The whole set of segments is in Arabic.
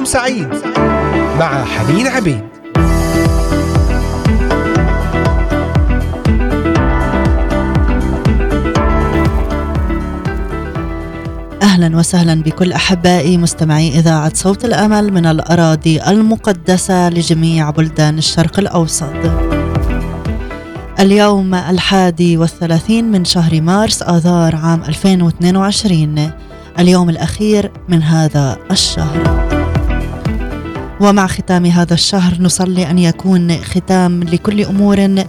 نهاركم سعيد مع حنين عبيد أهلا وسهلا بكل أحبائي مستمعي إذاعة صوت الأمل من الأراضي المقدسة لجميع بلدان الشرق الأوسط. اليوم الحادي والثلاثين من شهر مارس آذار عام 2022 اليوم الأخير من هذا الشهر ومع ختام هذا الشهر نصلي أن يكون ختام لكل أمور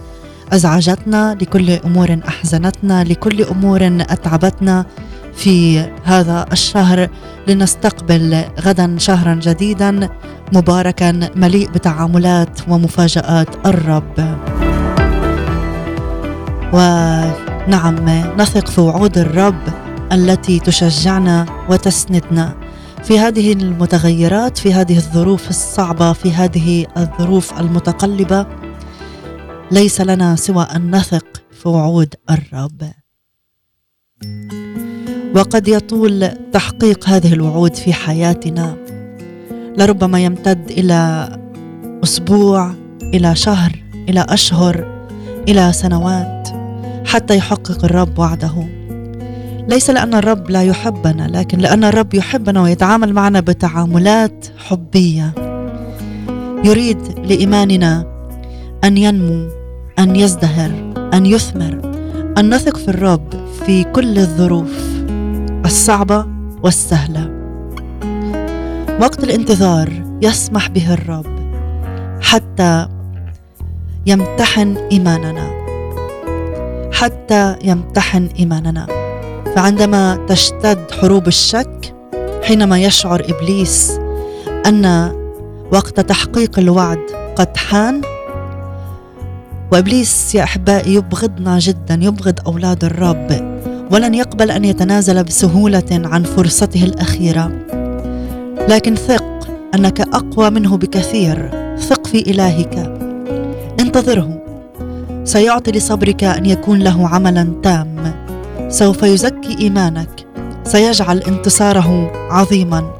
أزعجتنا لكل أمور أحزنتنا لكل أمور أتعبتنا في هذا الشهر لنستقبل غدا شهرا جديدا مباركا مليء بتعاملات ومفاجآت الرب. ونعم نثق في وعود الرب التي تشجعنا وتسندنا في هذه المتغيرات في هذه الظروف الصعبة في هذه الظروف المتقلبة ليس لنا سوى أن نثق في وعود الرب. وقد يطول تحقيق هذه الوعود في حياتنا. لربما يمتد إلى أسبوع إلى شهر إلى أشهر إلى سنوات حتى يحقق الرب وعده. ليس لأن الرب لا يحبنا لكن لأن الرب يحبنا ويتعامل معنا بتعاملات حبية. يريد لإيماننا أن ينمو أن يزدهر أن يثمر أن نثق في الرب في كل الظروف الصعبة والسهلة. وقت الانتظار يسمح به الرب حتى يمتحن إيماننا. حتى يمتحن إيماننا. فعندما تشتد حروب الشك حينما يشعر إبليس أن وقت تحقيق الوعد قد حان وإبليس يا أحبائي يبغضنا جدا يبغض أولاد الرب ولن يقبل أن يتنازل بسهولة عن فرصته الأخيرة. لكن ثق أنك أقوى منه بكثير ثق في إلهك. انتظره. سيعطي لصبرك أن يكون له عملا تام. سوف يزكي إيمانك. سيجعل انتصاره عظيما.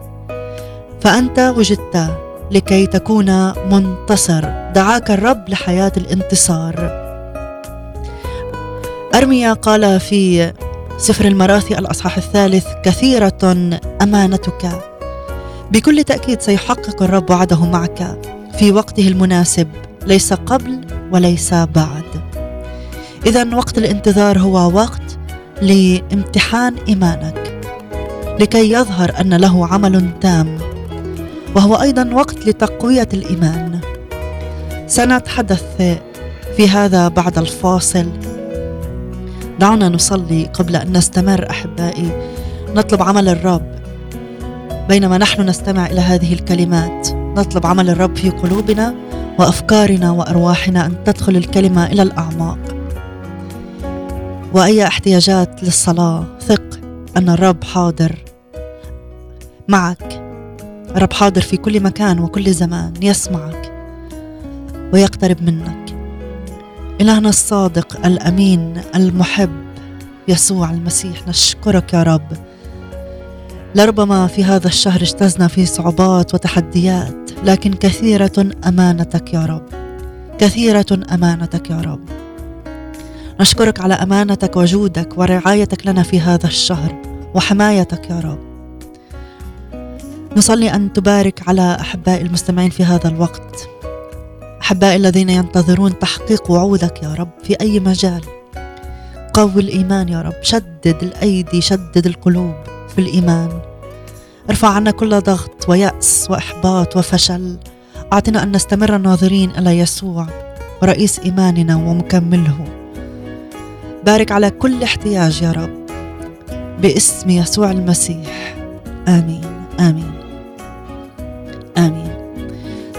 فأنت وجدت لكي تكون منتصر. دعاك الرب لحياة الانتصار. أرميا قال في سفر المراثي الأصحاح الثالث كثيرة أمانتك. بكل تأكيد سيحقق الرب وعده معك في وقته المناسب. ليس قبل وليس بعد. اذا وقت الانتظار هو وقت لامتحان إيمانك لكي يظهر أن له عمل تام وهو أيضا وقت لتقوية الإيمان. سنتحدث في هذا بعد الفاصل. دعونا نصلي قبل أن نستمر أحبائي. نطلب عمل الرب. بينما نحن نستمع إلى هذه الكلمات نطلب عمل الرب في قلوبنا وأفكارنا وأرواحنا أن تدخل الكلمة إلى الأعماق. وأي احتياجات للصلاة. ثق أن الرب حاضر معك. الرب حاضر في كل مكان وكل زمان يسمعك ويقترب منك. إلهنا الصادق الأمين المحب يسوع المسيح نشكرك يا رب. لربما في هذا الشهر اجتزنا في صعوبات وتحديات لكن كثيرة أمانتك يا رب. كثيرة أمانتك يا رب. نشكرك على أمانتك وجودك ورعايتك لنا في هذا الشهر وحمايتك يا رب. نصلي أن تبارك على أحبائي المستمعين في هذا الوقت. احبائي الذين ينتظرون تحقيق وعودك يا رب في أي مجال. قوي الإيمان يا رب. شدد الأيدي شدد القلوب في الإيمان. ارفع عنا كل ضغط ويأس وإحباط وفشل. أعطنا أن نستمر ناظرين إلى يسوع رئيس إيماننا ومكمله. بارك على كل احتياج يا رب. باسم يسوع المسيح. آمين آمين آمين.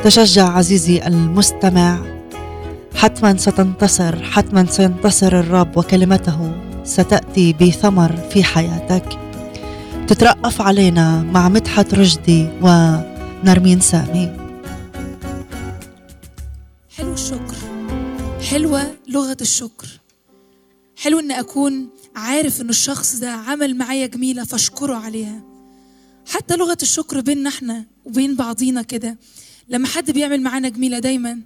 تشجع عزيزي المستمع. حتما ستنتصر حتما سينتصر الرب وكلمته ستأتي بثمر في حياتك. تترأف علينا مع مدحت رشدي ونرمين سامي. حلو الشكر. حلوة لغة الشكر. حلو ان أكون عارف ان الشخص ده عمل معايا جميلة فأشكره عليها. حتى لغة الشكر بيننا إحنا وبين بعضينا كده لما حد بيعمل معانا جميلة دايما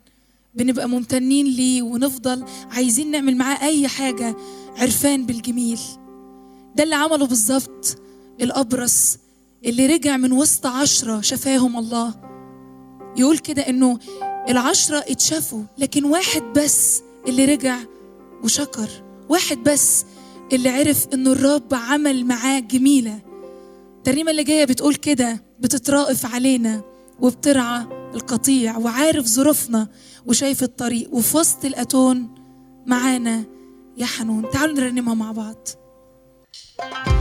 بنبقى ممتنين ليه ونفضل عايزين نعمل معاه أي حاجة عرفان بالجميل. ده اللي عمله بالظبط الأبرص اللي رجع من وسط عشرة شفاهم الله. يقول كده إنه العشرة اتشافوا لكن واحد بس اللي رجع وشكر. واحد بس اللي عرف إنه الرب عمل معاه جميلة. الترنيمة اللي جاية بتقول كده بتترائف علينا وبترعى القطيع وعارف ظروفنا وشايف الطريق. وفي وسط الأتون معانا يا حنون. تعالوا نرنمها مع بعض. ترائف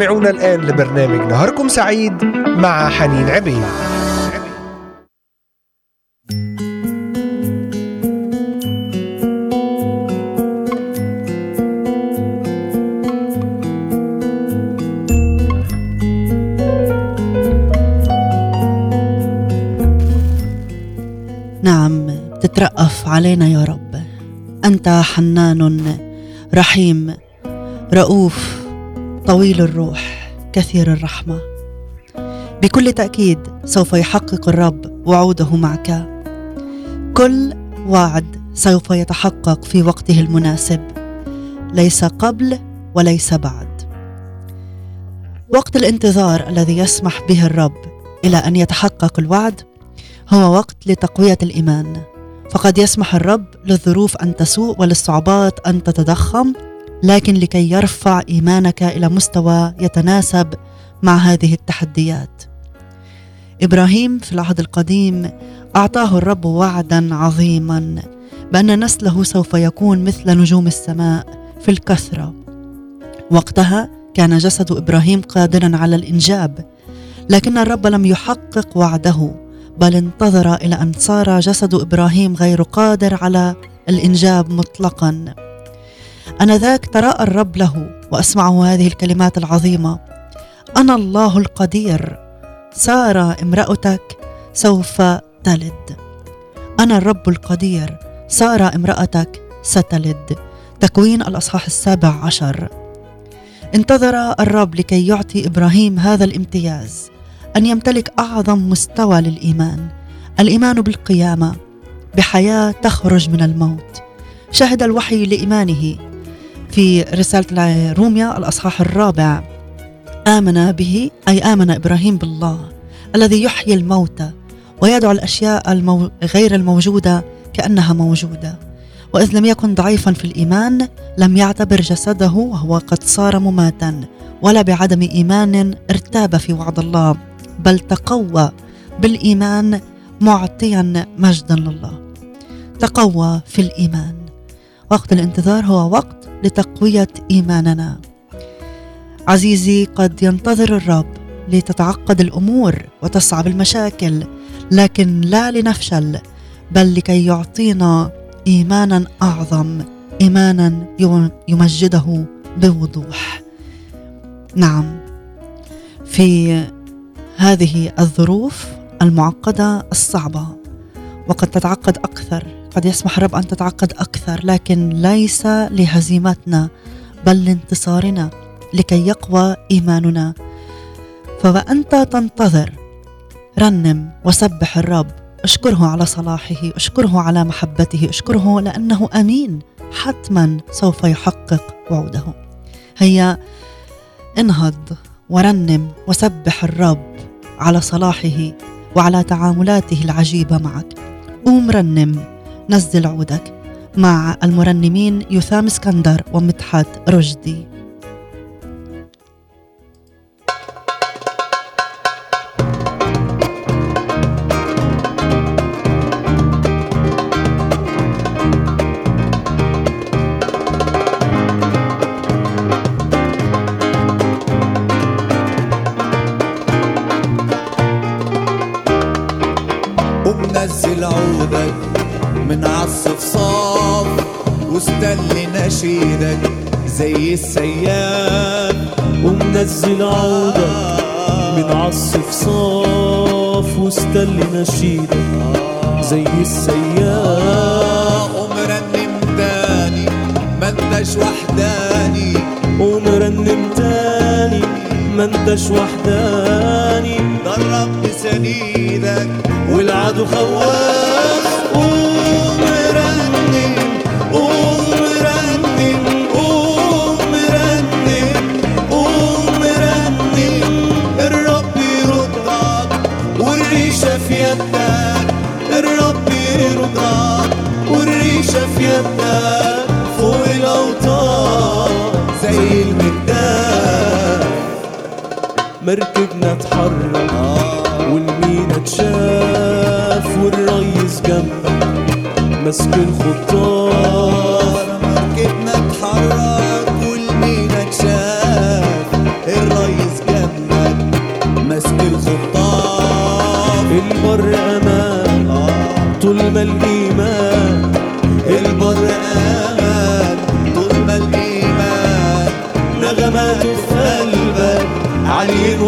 تستمعون الآن لبرنامج نهاركم سعيد مع حنين عبيد. نعم تترأف علينا يا رب. أنت حنان رحيم رؤوف طويل الروح كثير الرحمة. بكل تأكيد سوف يحقق الرب وعوده معك. كل وعد سوف يتحقق في وقته المناسب ليس قبل وليس بعد. وقت الانتظار الذي يسمح به الرب إلى أن يتحقق الوعد هو وقت لتقوية الإيمان. فقد يسمح الرب للظروف أن تسوء وللصعوبات أن تتضخم لكن لكي يرفع إيمانك إلى مستوى يتناسب مع هذه التحديات. إبراهيم في العهد القديم أعطاه الرب وعدا عظيما بأن نسله سوف يكون مثل نجوم السماء في الكثرة. وقتها كان جسد إبراهيم قادرا على الإنجاب لكن الرب لم يحقق وعده بل انتظر إلى أن صار جسد إبراهيم غير قادر على الإنجاب مطلقا. آنذاك تراءى الرب له واسمعه هذه الكلمات العظيمة. أنا الله القدير. سارة امرأتك سوف تلد. أنا الرب القدير. سارة امرأتك ستلد. تكوين الأصحاح السابع عشر. انتظر الرب لكي يعطي إبراهيم هذا الامتياز. أن يمتلك أعظم مستوى للإيمان. الإيمان بالقيامة. بحياة تخرج من الموت. شهد الوحي لإيمانه. في رسالة روميا الأصحاح الرابع. آمن به أي آمن إبراهيم بالله الذي يحيي الموتى ويدعو الأشياء المو... غير الموجودة كأنها موجودة. وإذ لم يكن ضعيفا في الإيمان لم يعتبر جسده وهو قد صار مماتا ولا بعدم إيمان ارتاب في وعد الله بل تقوى بالإيمان معطيا مجدا لله. تقوى في الإيمان. وقت الانتظار هو وقت لتقوية إيماننا. عزيزي قد ينتظر الرب لتتعقد الأمور وتصعب المشاكل لكن لا لنفشل بل لكي يعطينا إيمانا أعظم إيمانا يمجده بوضوح. نعم. في هذه الظروف المعقدة الصعبة وقد تتعقد أكثر قد يسمح الرب أن تتعقد أكثر لكن ليس لهزيمتنا بل لانتصارنا لكي يقوى إيماننا. فوأنت تنتظر رنم وسبح الرب. أشكره على صلاحه أشكره على محبته أشكره لأنه أمين. حتما سوف يحقق وعوده. هيا انهض ورنم وسبح الرب على صلاحه وعلى تعاملاته العجيبة معك. قوم رنم نزل عودك مع المرنمين يثام اسكندر ومدحت رشدي. زي السياف ومنزل عودك من عالصفصاف واستلي نشيدك زي السياف ومرنم تاني ما انتش وحداني. ومرنم تاني ما انتش وحداني. درب سنيدك والعدو خواف فوق الأوطان زي مركبنا اتحرك والمينا اتشاف والريس جنبك ماسك الخطاف مركبنا اتحرك والمينا اتشاف الريس جنبك ماسك الخطاف البر أمان طول ما الإيمان في قلبك عاليين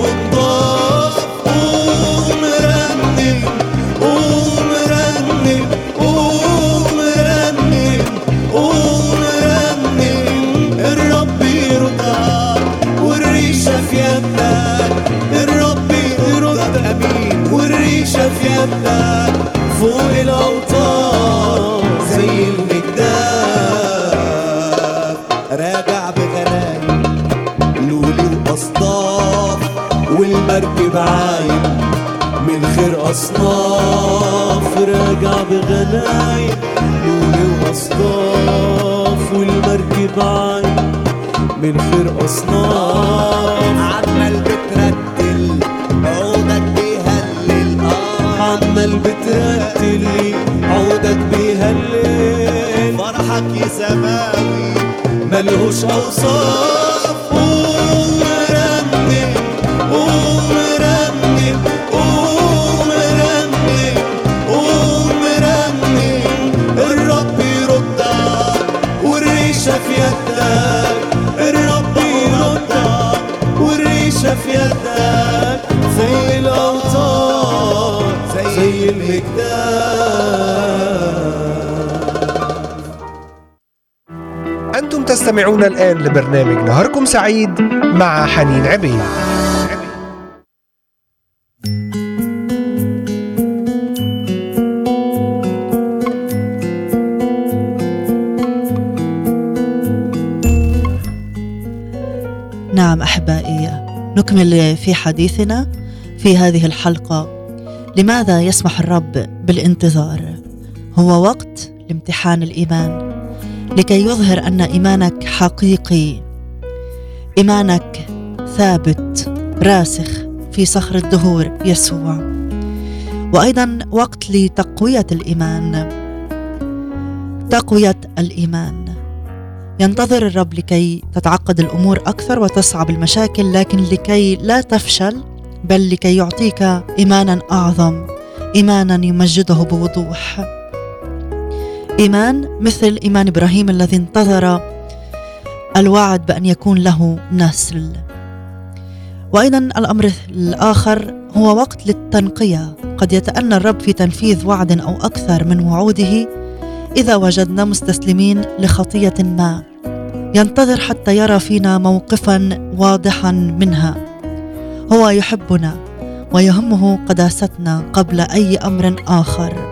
أصناف راجع بغنايم لولي وأصداف والمركب عايم من خير أصناف. عمال بترتل عودك بيهلل آه. عمال بترتل عودك بيهلل. فرحك يا سماوي ملهوش أوصاف. تستمعون الآن لبرنامج نهاركم سعيد مع حنين عبيد. نعم أحبائي نكمل في حديثنا في هذه الحلقة. لماذا يسمح الرب بالانتظار؟ هو وقت لامتحان الإيمان. لكي يظهر أن إيمانك حقيقي. إيمانك ثابت راسخ في صخر الدهور يسوع. وأيضا وقت لتقوية الإيمان. تقوية الإيمان. ينتظر الرب لكي تتعقد الأمور أكثر وتصعب المشاكل لكن لكي لا تفشل بل لكي يعطيك ايمانا أعظم ايمانا يمجده بوضوح. إيمان مثل إيمان إبراهيم الذي انتظر الوعد بأن يكون له نسل. وأيضا الأمر الآخر هو وقت للتنقية. قد يتأنى الرب في تنفيذ وعد أو أكثر من وعوده إذا وجدنا مستسلمين لخطية ما ينتظر حتى يرى فينا موقفا واضحا منها. هو يحبنا ويهمه قداستنا قبل أي أمر آخر.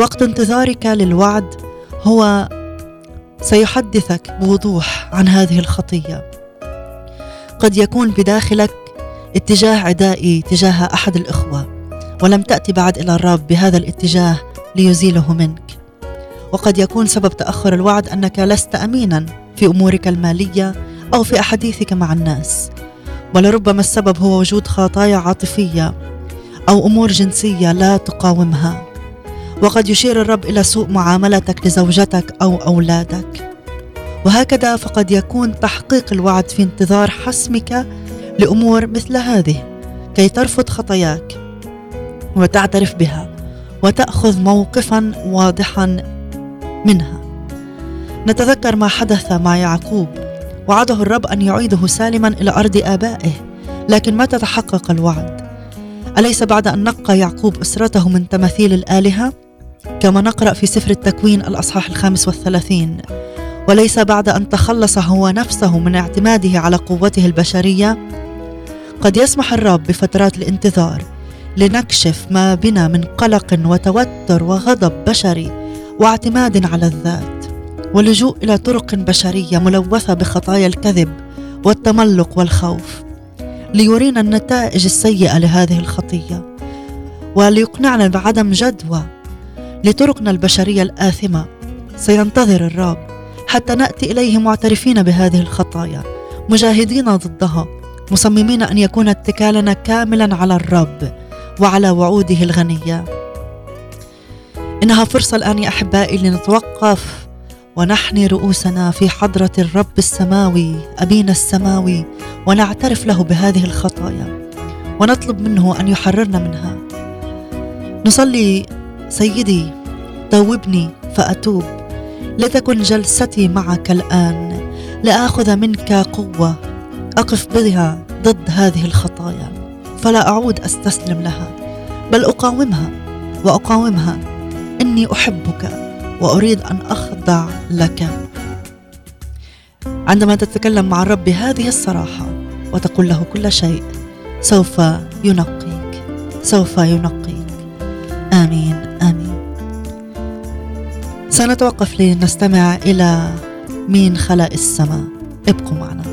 وقت انتظارك للوعد هو سيحدثك بوضوح عن هذه الخطية. قد يكون بداخلك اتجاه عدائي تجاه أحد الإخوة ولم تأتي بعد إلى الرب بهذا الاتجاه ليزيله منك. وقد يكون سبب تأخر الوعد أنك لست امينا في أمورك المالية أو في أحاديثك مع الناس ولربما السبب هو وجود خطايا عاطفية أو أمور جنسية لا تقاومها. وقد يشير الرب إلى سوء معاملتك لزوجتك أو أولادك. وهكذا فقد يكون تحقيق الوعد في انتظار حسمك لأمور مثل هذه. كي ترفض خطاياك وتعترف بها وتأخذ موقفا واضحا منها. نتذكر ما حدث مع يعقوب. وعده الرب أن يعيده سالما إلى أرض آبائه لكن متى تحقق الوعد؟ أليس بعد أن نقى يعقوب أسرته من تماثيل الآلهة؟ كما نقرأ في سفر التكوين الأصحاح الخامس والثلاثين. وليس بعد أن تخلص هو نفسه من اعتماده على قوته البشرية قد يسمح الرب بفترات الانتظار لنكشف ما بنا من قلق وتوتر وغضب بشري واعتماد على الذات. ولجوء إلى طرق بشرية ملوثة بخطايا الكذب والتملق والخوف ليرينا النتائج السيئة لهذه الخطية وليقنعنا بعدم جدوى لطرقنا البشرية الآثمة. سينتظر الرب حتى نأتي إليه معترفين بهذه الخطايا مجاهدين ضدها مصممين أن يكون اتكالنا كاملا على الرب وعلى وعوده الغنية. إنها فرصة الآن يا أحبائي لنتوقف ونحني رؤوسنا في حضرة الرب السماوي أبينا السماوي ونعترف له بهذه الخطايا. ونطلب منه أن يحررنا منها. نصلي سيدي توبني فأتوب. لتكن جلستي معك الآن. لآخذ منك قوة. أقف بها ضد هذه الخطايا. فلا أعود أستسلم لها بل أقاومها وأقاومها. إني أحبك وأريد أن أخضع لك. عندما تتكلم مع الرب بهذه الصراحة وتقول له كل شيء سوف ينقيك. سوف ينقيك. آمين. سنتوقف لنستمع إلى مين خلق السماء. ابقوا معنا.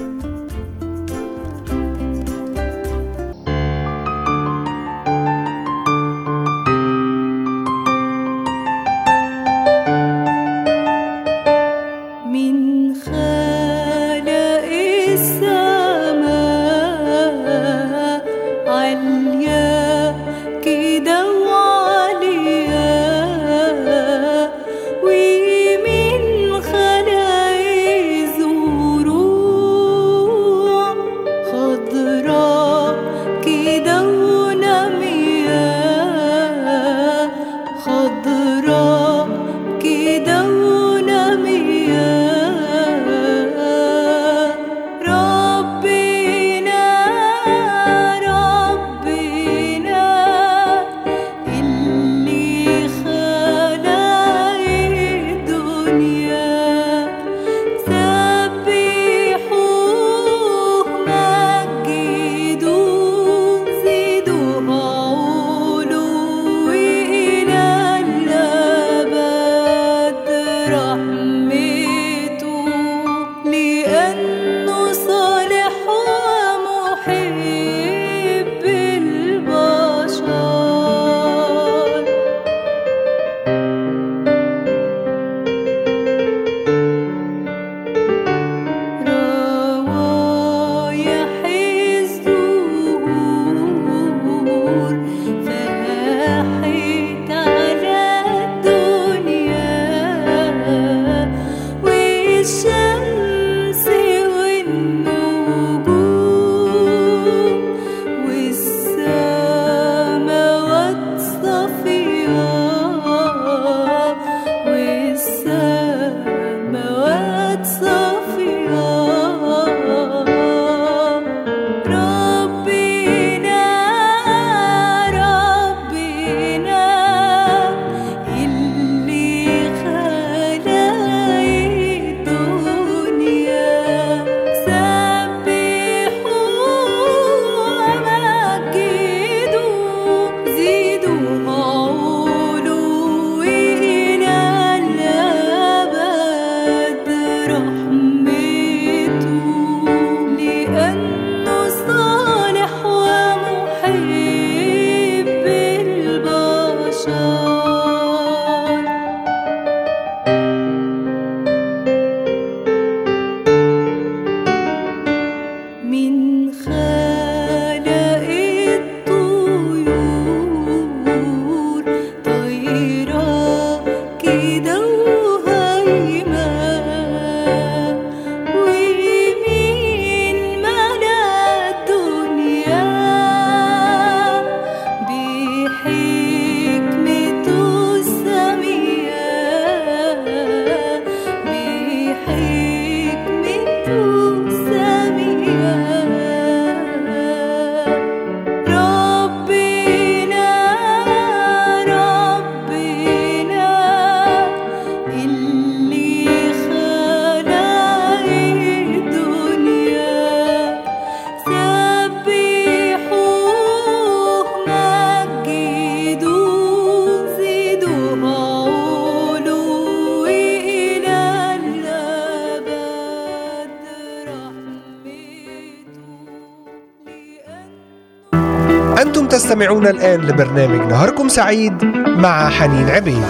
تستمعون الآن لبرنامج نهاركم سعيد مع حنين عبيد.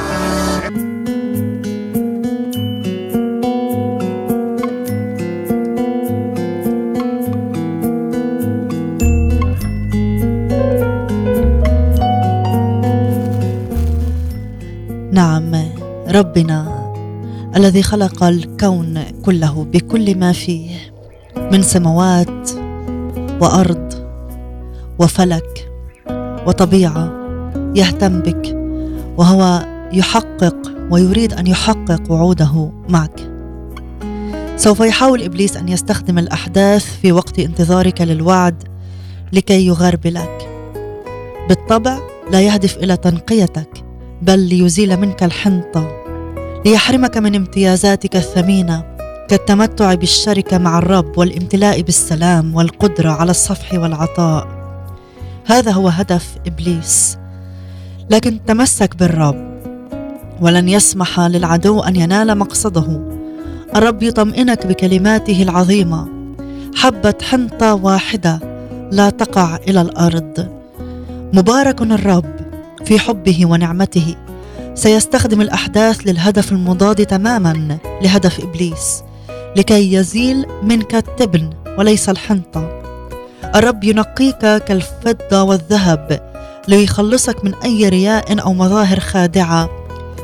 نعم ربنا الذي خلق الكون كله بكل ما فيه من سماوات وأرض وفلك. وطبيعة يهتم بك وهو يحقق ويريد أن يحقق وعوده معك. سوف يحاول إبليس أن يستخدم الأحداث في وقت انتظارك للوعد لكي يغربلك بالطبع لا يهدف إلى تنقيتك بل ليزيل منك الحنطة ليحرمك من امتيازاتك الثمينة كالتمتع بالشركة مع الرب والامتلاء بالسلام والقدرة على الصفح والعطاء. هذا هو هدف إبليس. لكن تمسك بالرب ولن يسمح للعدو أن ينال مقصده. الرب يطمئنك بكلماته العظيمة حبة حنطة واحدة لا تقع إلى الأرض. مبارك الرب في حبه ونعمته. سيستخدم الأحداث للهدف المضاد تماما لهدف إبليس لكي يزيل منك التبن وليس الحنطة. الرب ينقيك كالفضة والذهب ليخلصك من أي رياء أو مظاهر خادعة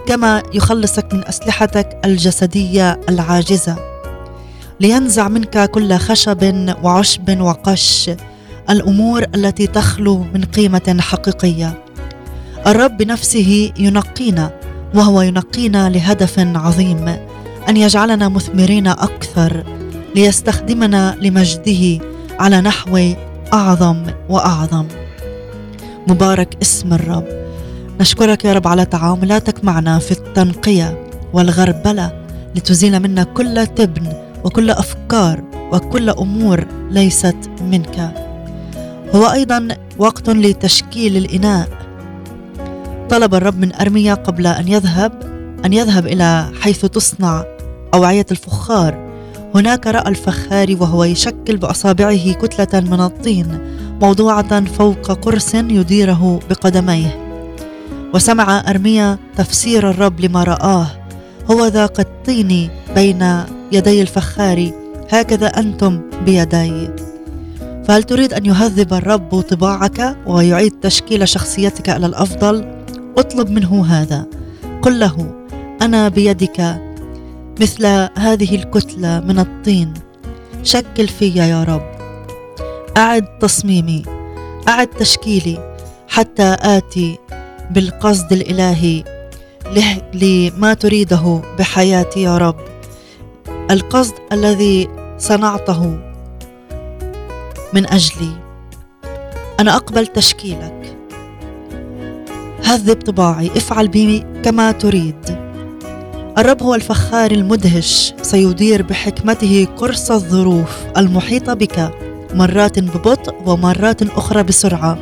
كما يخلصك من أسلحتك الجسدية العاجزة. لينزع منك كل خشب وعشب وقش الأمور التي تخلو من قيمة حقيقية. الرب بنفسه ينقينا وهو ينقينا لهدف عظيم أن يجعلنا مثمرين أكثر ليستخدمنا لمجده على نحو أعظم وأعظم. مبارك اسم الرب. نشكرك يا رب على تعاملاتك معنا في التنقية والغربلة لتزيل منا كل تبن وكل أفكار وكل أمور ليست منك. هو أيضا وقت لتشكيل الإناء. طلب الرب من أرميا قبل أن يذهب أن يذهب إلى حيث تصنع أوعية الفخار هناك رأى الفخار وهو يشكل بأصابعه كتلة من الطين موضوعة فوق قرص يديره بقدميه. وسمع أرميا تفسير الرب لما رآه. هو ذا كالطين بين يدي الفخار هكذا أنتم بيدي. فهل تريد أن يهذب الرب طباعك ويعيد تشكيل شخصيتك إلى الأفضل؟ اطلب منه هذا. قل له أنا بيدك مثل هذه الكتلة من الطين. شكل في يا رب. أعد تصميمي أعد تشكيلي حتى آتي بالقصد الإلهي. لما تريده بحياتي يا رب. القصد الذي صنعته من أجلي. أنا أقبل تشكيلك. هذب طباعي افعل بي كما تريد. الرب هو الفخار المدهش سيدير بحكمته قرص الظروف المحيطه بك مرات ببطء ومرات أخرى بسرعة.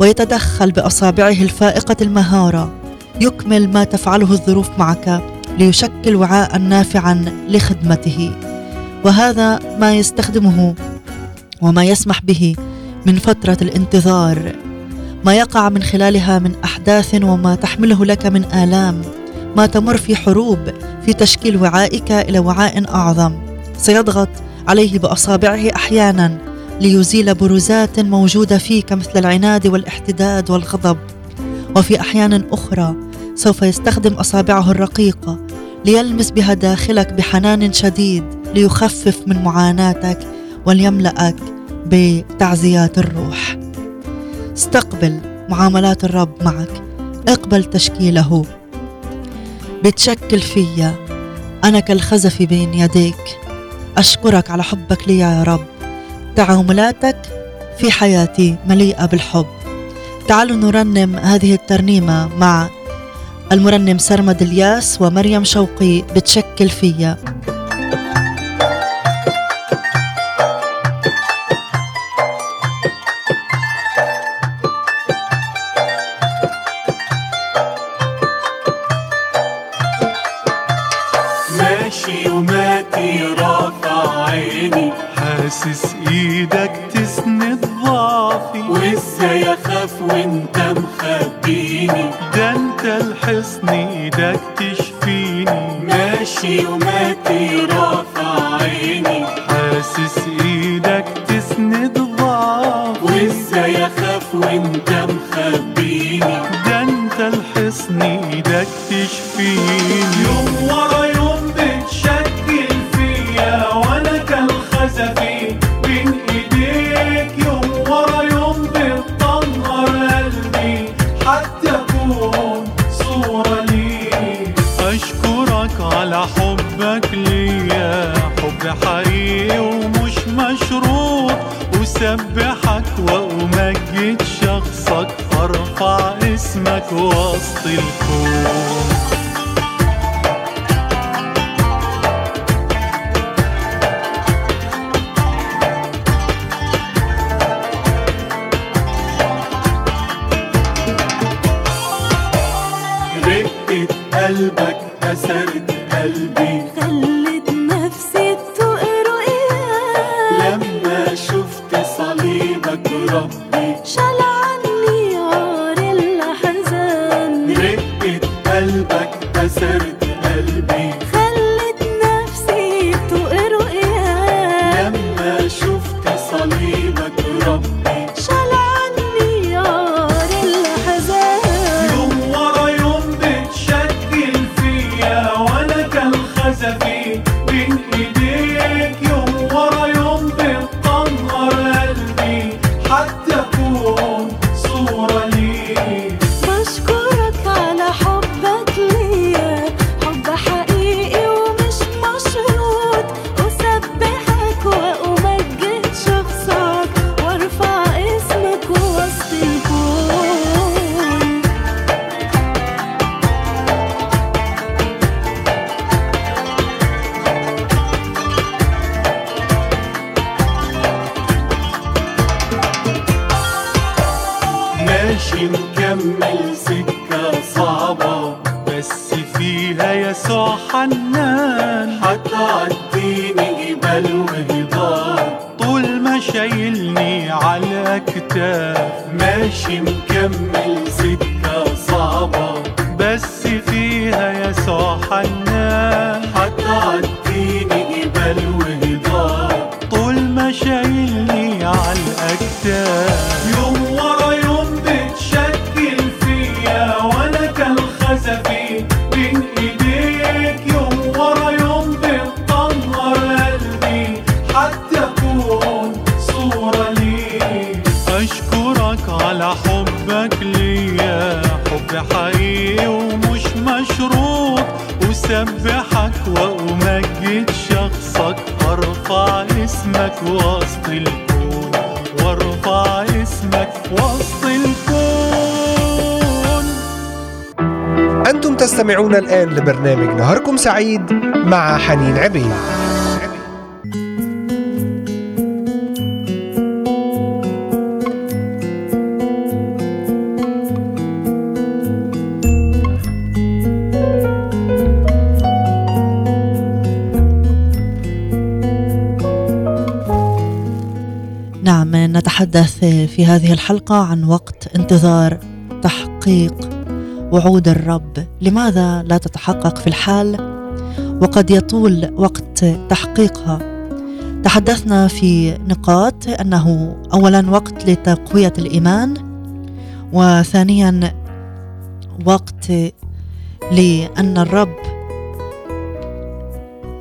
ويتدخل بأصابعه الفائقة المهارة يكمل ما تفعله الظروف معك ليشكل وعاء نافعا لخدمته. وهذا ما يستخدمه وما يسمح به من فترة الانتظار. ما يقع من خلالها من أحداث وما تحمله لك من آلام. ما تمر في حروب في تشكيل وعائك إلى وعاء أعظم. سيضغط عليه بأصابعه أحيانا ليزيل بروزات موجودة فيك مثل العناد والاحتداد والغضب. وفي أحيان أخرى سوف يستخدم أصابعه الرقيقه ليلمس بها داخلك بحنان شديد ليخفف من معاناتك وليملأك بتعزيات الروح. استقبل معاملات الرب معك. اقبل تشكيله. بتشكل فيا. أنا كالخزف بين يديك. أشكرك على حبك لي يا رب. تعاملاتك في حياتي مليئة بالحب. تعالوا نرنم هذه الترنيمة مع المرنم سرمد الياس ومريم شوقي بتشكل فيا. الحصن إيدك تشفيني. ماشي وماتي رافع عيني حاسس إيدك وسط الكون الآن لبرنامج نهاركم سعيد مع حنين عبيد. نعم نتحدث في هذه الحلقة عن وقت انتظار تحقيق وعود الرب. لماذا لا تتحقق في الحال؟ وقد يطول وقت تحقيقها. تحدثنا في نقاط أنه اولا وقت لتقوية الإيمان وثانيا وقت لأن الرب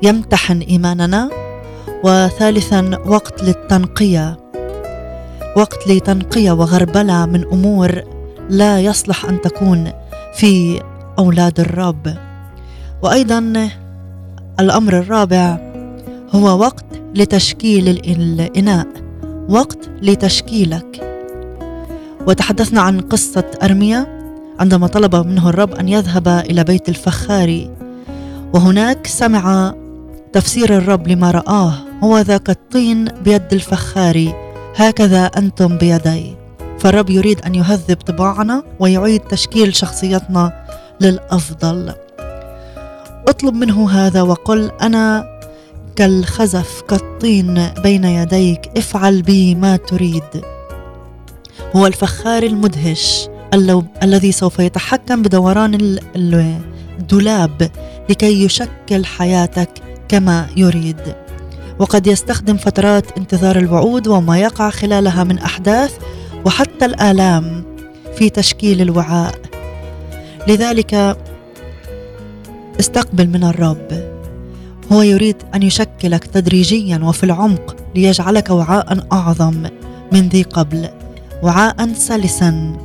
يمتحن إيماننا وثالثا وقت للتنقية. وقت لتنقية وغربلة من أمور لا يصلح أن تكون. في أولاد الرب. وأيضا الأمر الرابع هو وقت لتشكيل الإناء وقت لتشكيلك. وتحدثنا عن قصة أرميا عندما طلب منه الرب أن يذهب إلى بيت الفخار. وهناك سمع تفسير الرب لما رآه هو ذاك الطين بيد الفخار هكذا أنتم بيدي. فالرب يريد أن يهذب طباعنا ويعيد تشكيل شخصيتنا للأفضل. اطلب منه هذا وقل أنا كالخزف كالطين بين يديك افعل بي ما تريد. هو الفخار المدهش الذي سوف يتحكم بدوران ال- ال- الدولاب لكي يشكل حياتك كما يريد. وقد يستخدم فترات انتظار الوعود وما يقع خلالها من أحداث وحتى الآلام في تشكيل الوعاء. لذلك استقبل من الرب. هو يريد أن يشكلك تدريجيا وفي العمق ليجعلك وعاء أعظم من ذي قبل وعاء سلسا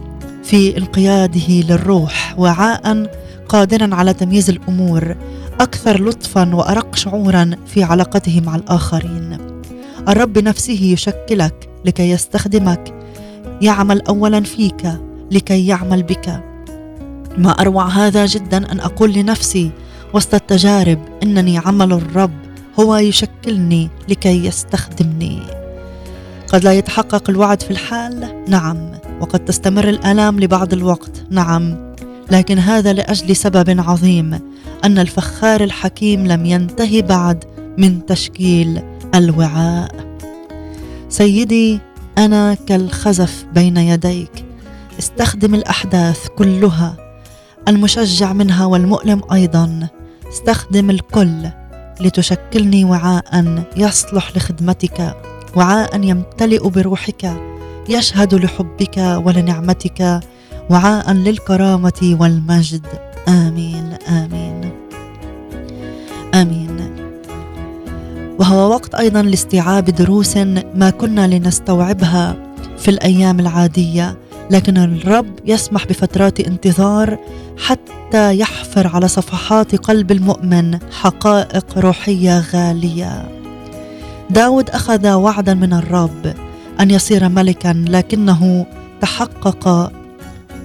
في انقياده للروح وعاء قادرا على تمييز الأمور أكثر لطفا وأرق شعورا في علاقته مع الآخرين. الرب نفسه يشكلك لكي يستخدمك يعمل اولا فيك لكي يعمل بك. ما أروع هذا جدا أن أقول لنفسي وسط التجارب إنني عمل الرب هو يشكلني لكي يستخدمني. قد لا يتحقق الوعد في الحال نعم وقد تستمر الآلام لبعض الوقت نعم لكن هذا لأجل سبب عظيم أن الفخار الحكيم لم ينتهي بعد من تشكيل الوعاء. سيدي أنا كالخزف بين يديك. استخدم الأحداث كلها المشجع منها والمؤلم أيضا. استخدم الكل لتشكلني وعاء يصلح لخدمتك وعاء يمتلئ بروحك يشهد لحبك ولنعمتك وعاء للكرامة والمجد. آمين آمين آمين. وهو وقت أيضا لاستيعاب دروس ما كنا لنستوعبها في الأيام العادية لكن الرب يسمح بفترات انتظار حتى يحفر على صفحات قلب المؤمن حقائق روحية غالية. داود أخذ وعدا من الرب أن يصير ملكا لكنه تحقق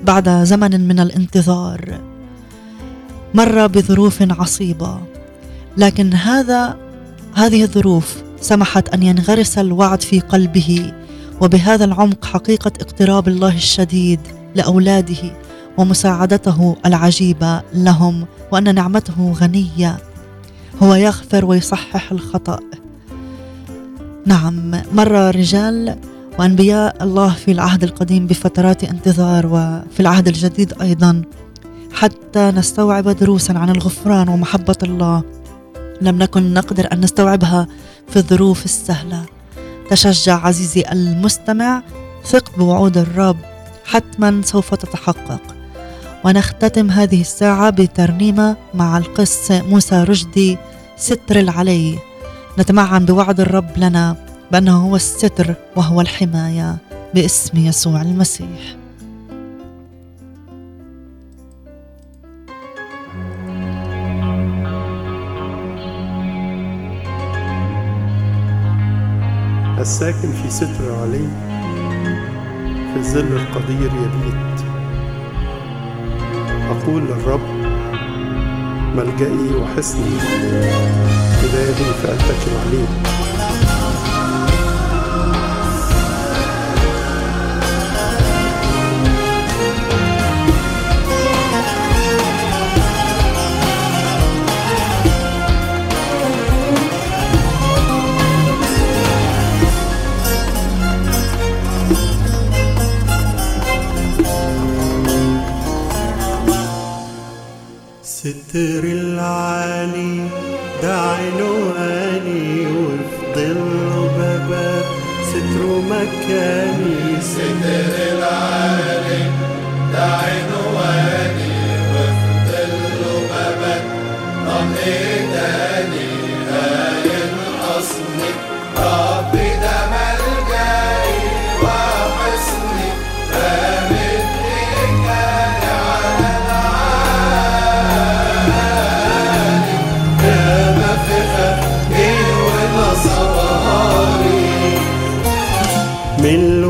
بعد زمن من الانتظار. مر بظروف عصيبة لكن هذا هذه الظروف سمحت أن ينغرس الوعد في قلبه وبهذا العمق حقيقة اقتراب الله الشديد لأولاده ومساعدته العجيبة لهم وأن نعمته غنية. هو يغفر ويصحح الخطأ. نعم مر رجال وأنبياء الله في العهد القديم بفترات انتظار وفي العهد الجديد أيضا حتى نستوعب دروسا عن الغفران ومحبة الله. لم نكن نقدر أن نستوعبها في الظروف السهلة. تشجع عزيزي المستمع ثق بوعود الرب حتما سوف تتحقق. ونختتم هذه الساعة بترنيمة مع القس موسى رشدي ستر العلي. نتمعن بوعد الرب لنا بأنه هو الستر وهو الحماية باسم يسوع المسيح. الساكن في ستر علي في الظل القدير يبيت. أقول للرب ملجئي وحصني إلهي فأتكل عليه ستر العالي ده عنواني وفي ظل بابك ستر مكاني ستر من bello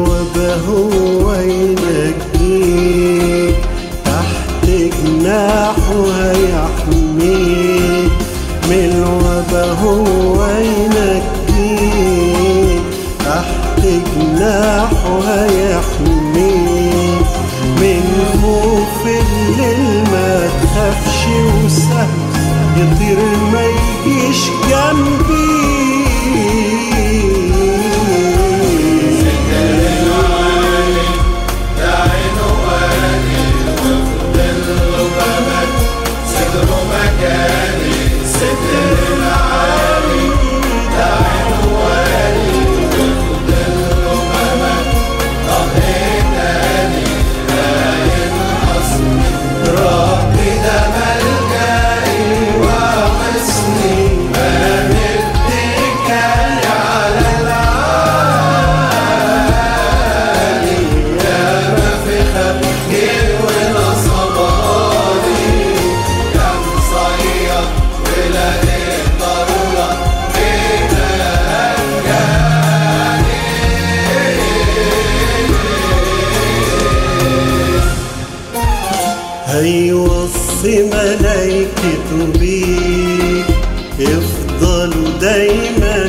هيوصي ملايكته بيك يفضلوا دايما